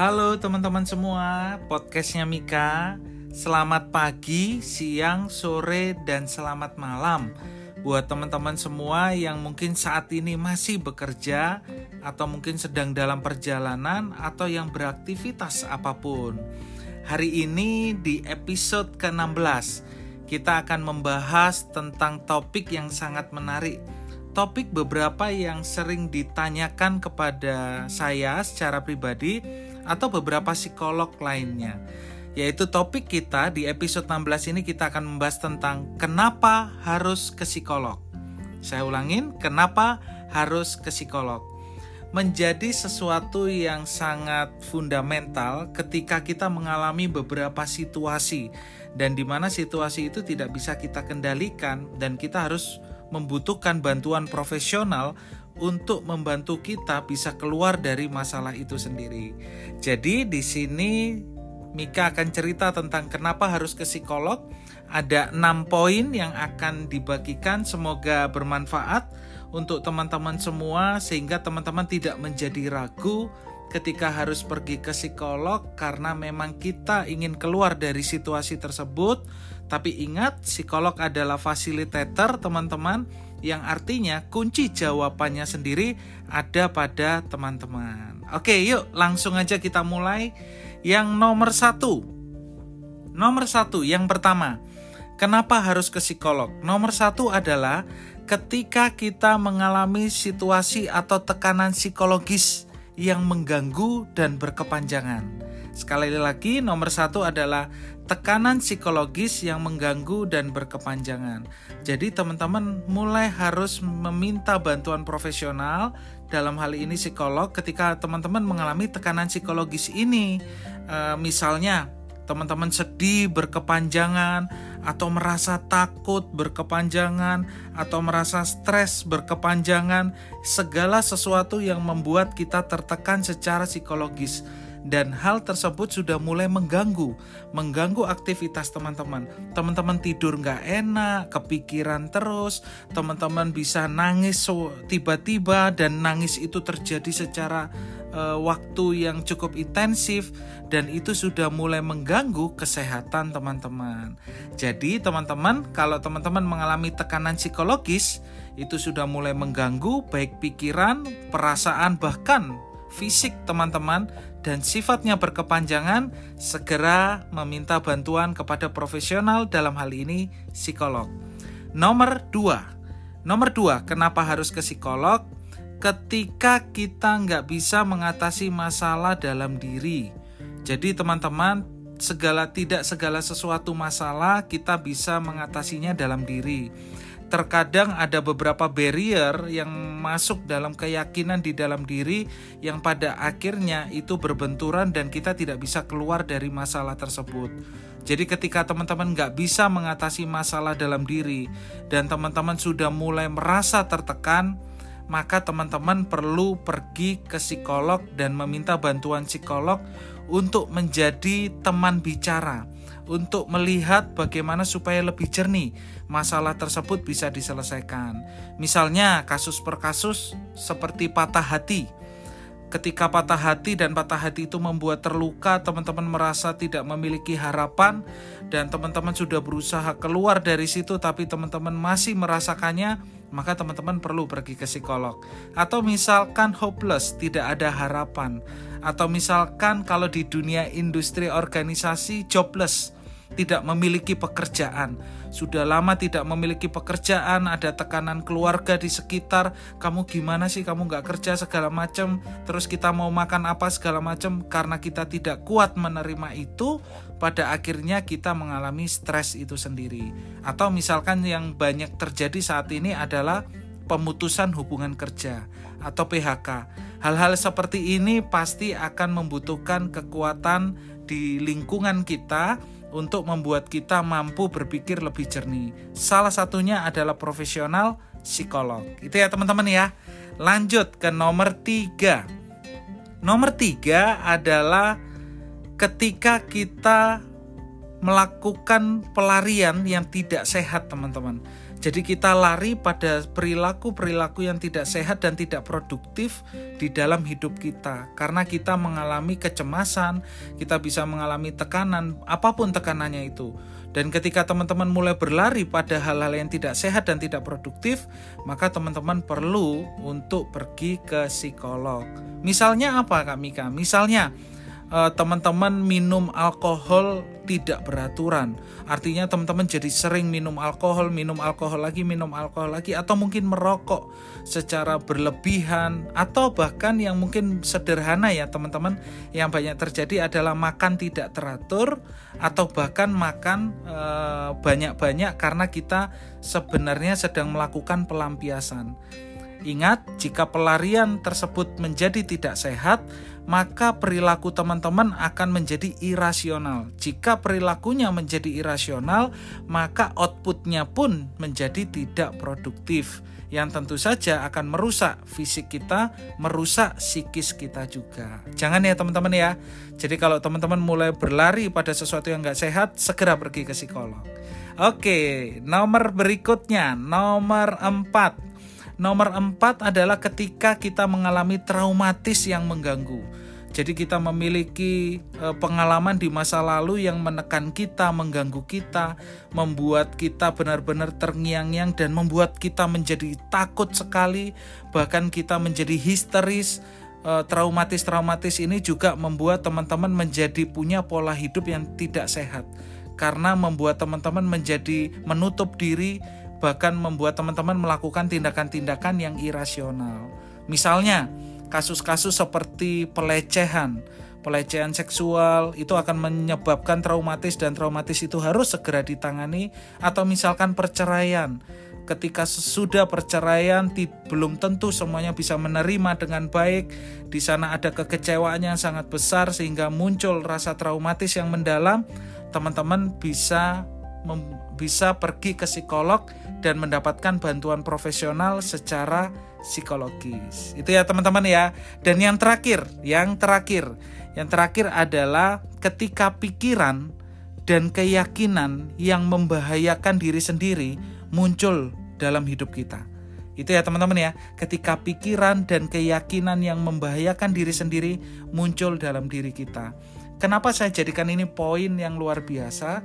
Halo teman-teman semua, podcastnya Mika. Selamat pagi, siang, sore, dan selamat malam buat teman-teman semua yang mungkin saat ini masih bekerja atau mungkin sedang dalam perjalanan atau yang beraktivitas apa pun. Hari ini di episode ke-16 kita akan membahas tentang topik yang sangat menarik topik beberapa yang sering ditanyakan kepada saya secara pribadi atau beberapa psikolog lainnya. Yaitu topik kita di episode 16 ini kita akan membahas tentang kenapa harus ke psikolog. Saya ulangin, kenapa harus ke psikolog? Menjadi sesuatu yang sangat fundamental ketika kita mengalami beberapa situasi dan di mana situasi itu tidak bisa kita kendalikan dan kita harus membutuhkan bantuan profesional untuk membantu kita bisa keluar dari masalah itu sendiri. Jadi di sini Mika akan cerita tentang kenapa harus ke psikolog. Ada enam poin yang akan dibagikan, semoga bermanfaat untuk teman-teman semua sehingga teman-teman tidak menjadi ragu ketika harus pergi ke psikolog karena memang kita ingin keluar dari situasi tersebut. Tapi ingat, psikolog adalah fasilitator, teman-teman, yang artinya kunci jawabannya sendiri ada pada teman-teman. Oke, yuk langsung aja kita mulai. Yang nomor satu, nomor satu, yang pertama, kenapa harus ke psikolog? Nomor satu adalah ketika kita mengalami situasi atau tekanan psikologis yang mengganggu dan berkepanjangan. Sekali lagi, nomor satu adalah tekanan psikologis yang mengganggu dan berkepanjangan. Jadi, teman-teman mulai harus meminta bantuan profesional, dalam hal ini psikolog, ketika teman-teman mengalami tekanan psikologis ini. E, misalnya, teman-teman sedih berkepanjangan, atau merasa takut berkepanjangan, atau merasa stres berkepanjangan, segala sesuatu yang membuat kita tertekan secara psikologis dan hal tersebut sudah mulai mengganggu, mengganggu aktivitas teman-teman. Teman-teman tidur nggak enak, kepikiran terus, teman-teman bisa nangis tiba-tiba dan nangis itu terjadi secara uh, waktu yang cukup intensif dan itu sudah mulai mengganggu kesehatan teman-teman. Jadi teman-teman, kalau teman-teman mengalami tekanan psikologis, itu sudah mulai mengganggu baik pikiran, perasaan bahkan fisik teman-teman dan sifatnya berkepanjangan, segera meminta bantuan kepada profesional dalam hal ini psikolog. Nomor dua, nomor dua, kenapa harus ke psikolog? Ketika kita nggak bisa mengatasi masalah dalam diri. Jadi teman-teman, segala tidak segala sesuatu masalah kita bisa mengatasinya dalam diri terkadang ada beberapa barrier yang masuk dalam keyakinan di dalam diri yang pada akhirnya itu berbenturan dan kita tidak bisa keluar dari masalah tersebut. Jadi ketika teman-teman nggak bisa mengatasi masalah dalam diri dan teman-teman sudah mulai merasa tertekan, maka teman-teman perlu pergi ke psikolog dan meminta bantuan psikolog untuk menjadi teman bicara untuk melihat bagaimana supaya lebih jernih masalah tersebut bisa diselesaikan. Misalnya kasus per kasus seperti patah hati. Ketika patah hati dan patah hati itu membuat terluka, teman-teman merasa tidak memiliki harapan dan teman-teman sudah berusaha keluar dari situ tapi teman-teman masih merasakannya, maka teman-teman perlu pergi ke psikolog. Atau misalkan hopeless, tidak ada harapan. Atau misalkan kalau di dunia industri organisasi jobless, tidak memiliki pekerjaan, sudah lama tidak memiliki pekerjaan, ada tekanan keluarga di sekitar, kamu gimana sih kamu nggak kerja segala macam, terus kita mau makan apa segala macam karena kita tidak kuat menerima itu, pada akhirnya kita mengalami stres itu sendiri. Atau misalkan yang banyak terjadi saat ini adalah pemutusan hubungan kerja atau PHK. Hal-hal seperti ini pasti akan membutuhkan kekuatan di lingkungan kita untuk membuat kita mampu berpikir lebih jernih. Salah satunya adalah profesional psikolog. Itu ya teman-teman ya. Lanjut ke nomor tiga. Nomor tiga adalah ketika kita melakukan pelarian yang tidak sehat teman-teman. Jadi kita lari pada perilaku-perilaku yang tidak sehat dan tidak produktif di dalam hidup kita. Karena kita mengalami kecemasan, kita bisa mengalami tekanan, apa pun tekanannya itu. Dan ketika teman-teman mulai berlari pada hal-hal yang tidak sehat dan tidak produktif, maka teman-teman perlu untuk pergi ke psikolog. Misalnya apa Kak Mika? Misalnya eh, teman-teman minum alkohol tidak beraturan. Artinya teman-teman jadi sering minum alkohol, minum alkohol lagi, minum alkohol lagi atau mungkin merokok secara berlebihan atau bahkan yang mungkin sederhana ya teman-teman yang banyak terjadi adalah makan tidak teratur atau bahkan makan eh, banyak-banyak karena kita sebenarnya sedang melakukan pelampiasan. Ingat, jika pelarian tersebut menjadi tidak sehat, maka perilaku teman-teman akan menjadi irasional. Jika perilakunya menjadi irasional, maka outputnya pun menjadi tidak produktif yang tentu saja akan merusak fisik kita, merusak psikis kita juga. Jangan ya teman-teman ya. Jadi kalau teman-teman mulai berlari pada sesuatu yang nggak sehat, segera pergi ke psikolog. Oke, nomor berikutnya, nomor 4 Nomor empat adalah ketika kita mengalami traumatis yang mengganggu. Jadi kita memiliki e, pengalaman di masa lalu yang menekan kita, mengganggu kita, membuat kita benar-benar terngiang-ngiang dan membuat kita menjadi takut sekali, bahkan kita menjadi histeris. E, traumatis-traumatis ini juga membuat teman-teman menjadi punya pola hidup yang tidak sehat karena membuat teman-teman menjadi menutup diri bahkan membuat teman-teman melakukan tindakan-tindakan yang irasional. Misalnya, kasus-kasus seperti pelecehan, pelecehan seksual itu akan menyebabkan traumatis dan traumatis itu harus segera ditangani atau misalkan perceraian. Ketika sudah perceraian belum tentu semuanya bisa menerima dengan baik. Di sana ada kekecewaan yang sangat besar sehingga muncul rasa traumatis yang mendalam. Teman-teman bisa bisa pergi ke psikolog dan mendapatkan bantuan profesional secara psikologis. Itu ya teman-teman ya. Dan yang terakhir, yang terakhir, yang terakhir adalah ketika pikiran dan keyakinan yang membahayakan diri sendiri muncul dalam hidup kita. Itu ya teman-teman ya, ketika pikiran dan keyakinan yang membahayakan diri sendiri muncul dalam diri kita. Kenapa saya jadikan ini poin yang luar biasa?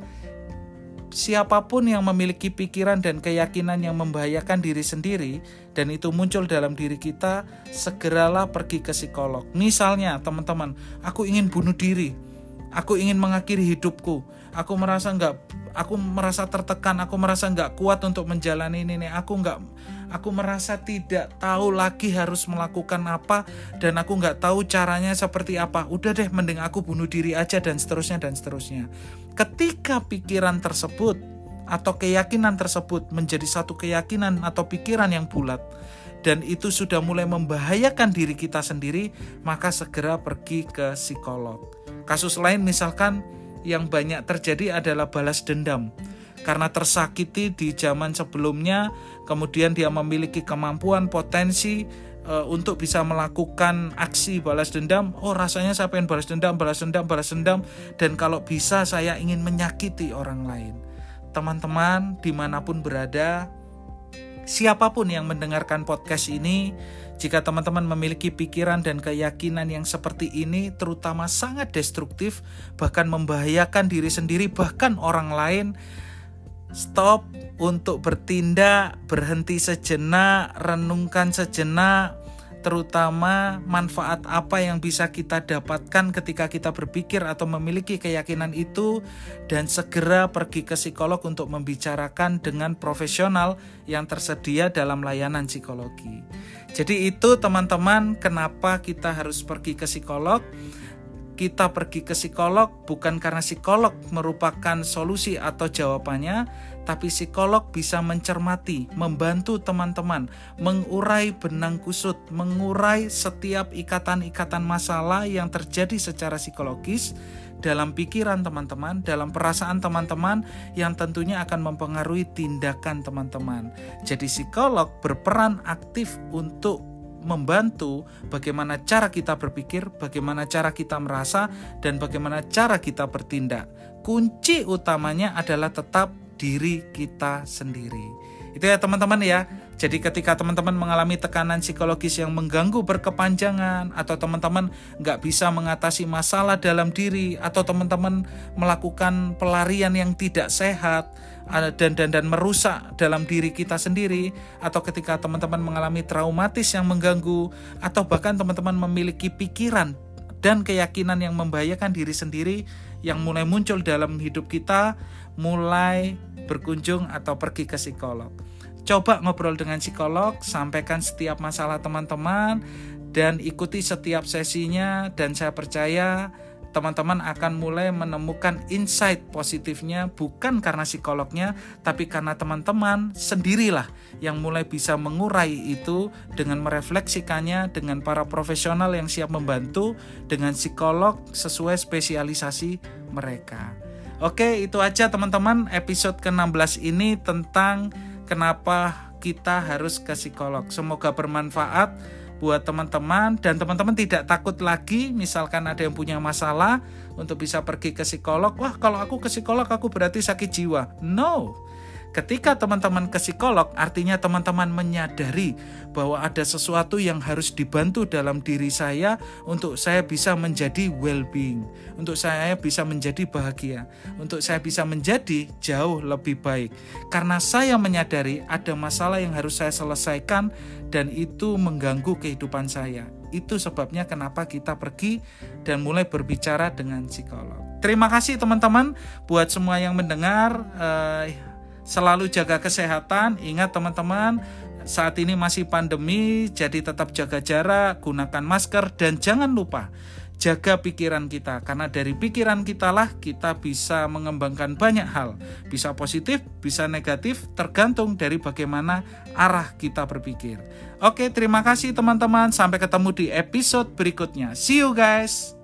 Siapa pun yang memiliki pikiran dan keyakinan yang membahayakan diri sendiri dan itu muncul dalam diri kita, segeralah pergi ke psikolog. Misalnya, teman-teman, aku ingin bunuh diri. Aku ingin mengakhiri hidupku. Aku merasa nggak, aku merasa tertekan. Aku merasa nggak kuat untuk menjalani ini. Aku nggak, aku merasa tidak tahu lagi harus melakukan apa dan aku nggak tahu caranya seperti apa. Udah deh, mending aku bunuh diri aja dan seterusnya dan seterusnya. Ketika pikiran tersebut atau keyakinan tersebut menjadi satu keyakinan atau pikiran yang bulat dan itu sudah mulai membahayakan diri kita sendiri, maka segera pergi ke psikolog. Kasus lain misalkan yang banyak terjadi adalah balas dendam. Karena tersakiti di zaman sebelumnya, kemudian dia memiliki kemampuan potensi uh, untuk bisa melakukan aksi balas dendam. Oh rasanya saya pengen balas dendam balas dendam balas dendam. Dan kalau bisa saya ingin menyakiti orang lain. Teman-teman di mana pun berada siapa pun yang mendengarkan podcast ini jika teman-teman memiliki pikiran dan keyakinan yang seperti ini terutama sangat destruktif bahkan membahayakan diri sendiri bahkan orang lain stop untuk bertindak, berhenti sejenak, renungkan sejenak, terutama manfaat apa yang bisa kita dapatkan ketika kita berpikir atau memiliki keyakinan itu, dan segera pergi ke psikolog untuk membicarakan dengan profesional yang tersedia dalam layanan psikologi. Jadi, itu teman-teman, kenapa kita harus pergi ke psikolog kita pergi ke psikolog bukan karena psikolog merupakan solusi atau jawabannya, tapi psikolog bisa mencermati, membantu teman-teman mengurai benang kusut, mengurai setiap ikatan-ikatan masalah yang terjadi secara psikologis dalam pikiran teman-teman, dalam perasaan teman-teman yang tentunya akan mempengaruhi tindakan teman-teman. Jadi psikolog berperan aktif untuk membantu bagaimana cara kita berpikir, bagaimana cara kita merasa, dan bagaimana cara kita bertindak. Kunci utamanya adalah tetap diri kita sendiri. Itu ya teman-teman ya. Jadi ketika teman-teman mengalami tekanan psikologis yang mengganggu berkepanjangan atau teman-teman nggak bisa mengatasi masalah dalam diri atau teman-teman melakukan pelarian yang tidak sehat dan dan dan merusak dalam diri kita sendiri atau ketika teman-teman mengalami traumatis yang mengganggu atau bahkan teman-teman memiliki pikiran dan keyakinan yang membahayakan diri sendiri yang mulai muncul dalam hidup kita mulai berkunjung atau pergi ke psikolog. Coba ngobrol dengan psikolog, sampaikan setiap masalah teman-teman, dan ikuti setiap sesinya. Dan saya percaya teman-teman akan mulai menemukan insight positifnya bukan karena psikolognya tapi karena teman-teman sendirilah yang mulai bisa mengurai itu dengan merefleksikannya dengan para profesional yang siap membantu dengan psikolog sesuai spesialisasi mereka. Oke, itu aja teman-teman episode ke-16 ini tentang kenapa kita harus ke psikolog. Semoga bermanfaat buat teman-teman dan teman-teman tidak takut lagi misalkan ada yang punya masalah untuk bisa pergi ke psikolog. Wah, kalau aku ke psikolog aku berarti sakit jiwa. No. Ketika teman-teman ke psikolog, artinya teman-teman menyadari bahwa ada sesuatu yang harus dibantu dalam diri saya untuk saya bisa menjadi well-being, untuk saya bisa menjadi bahagia, untuk saya bisa menjadi jauh lebih baik. Karena saya menyadari ada masalah yang harus saya selesaikan dan itu mengganggu kehidupan saya. Itu sebabnya kenapa kita pergi dan mulai berbicara dengan psikolog. Terima kasih teman-teman buat semua yang mendengar. Uh, Selalu jaga kesehatan, ingat teman-teman, saat ini masih pandemi, jadi tetap jaga jarak, gunakan masker, dan jangan lupa jaga pikiran kita. Karena dari pikiran kita lah kita bisa mengembangkan banyak hal. Bisa positif bisa negatif tergantung dari bagaimana arah kita berpikir. Oke terima kasih teman-teman. Sampai ketemu di episode berikutnya. See you guys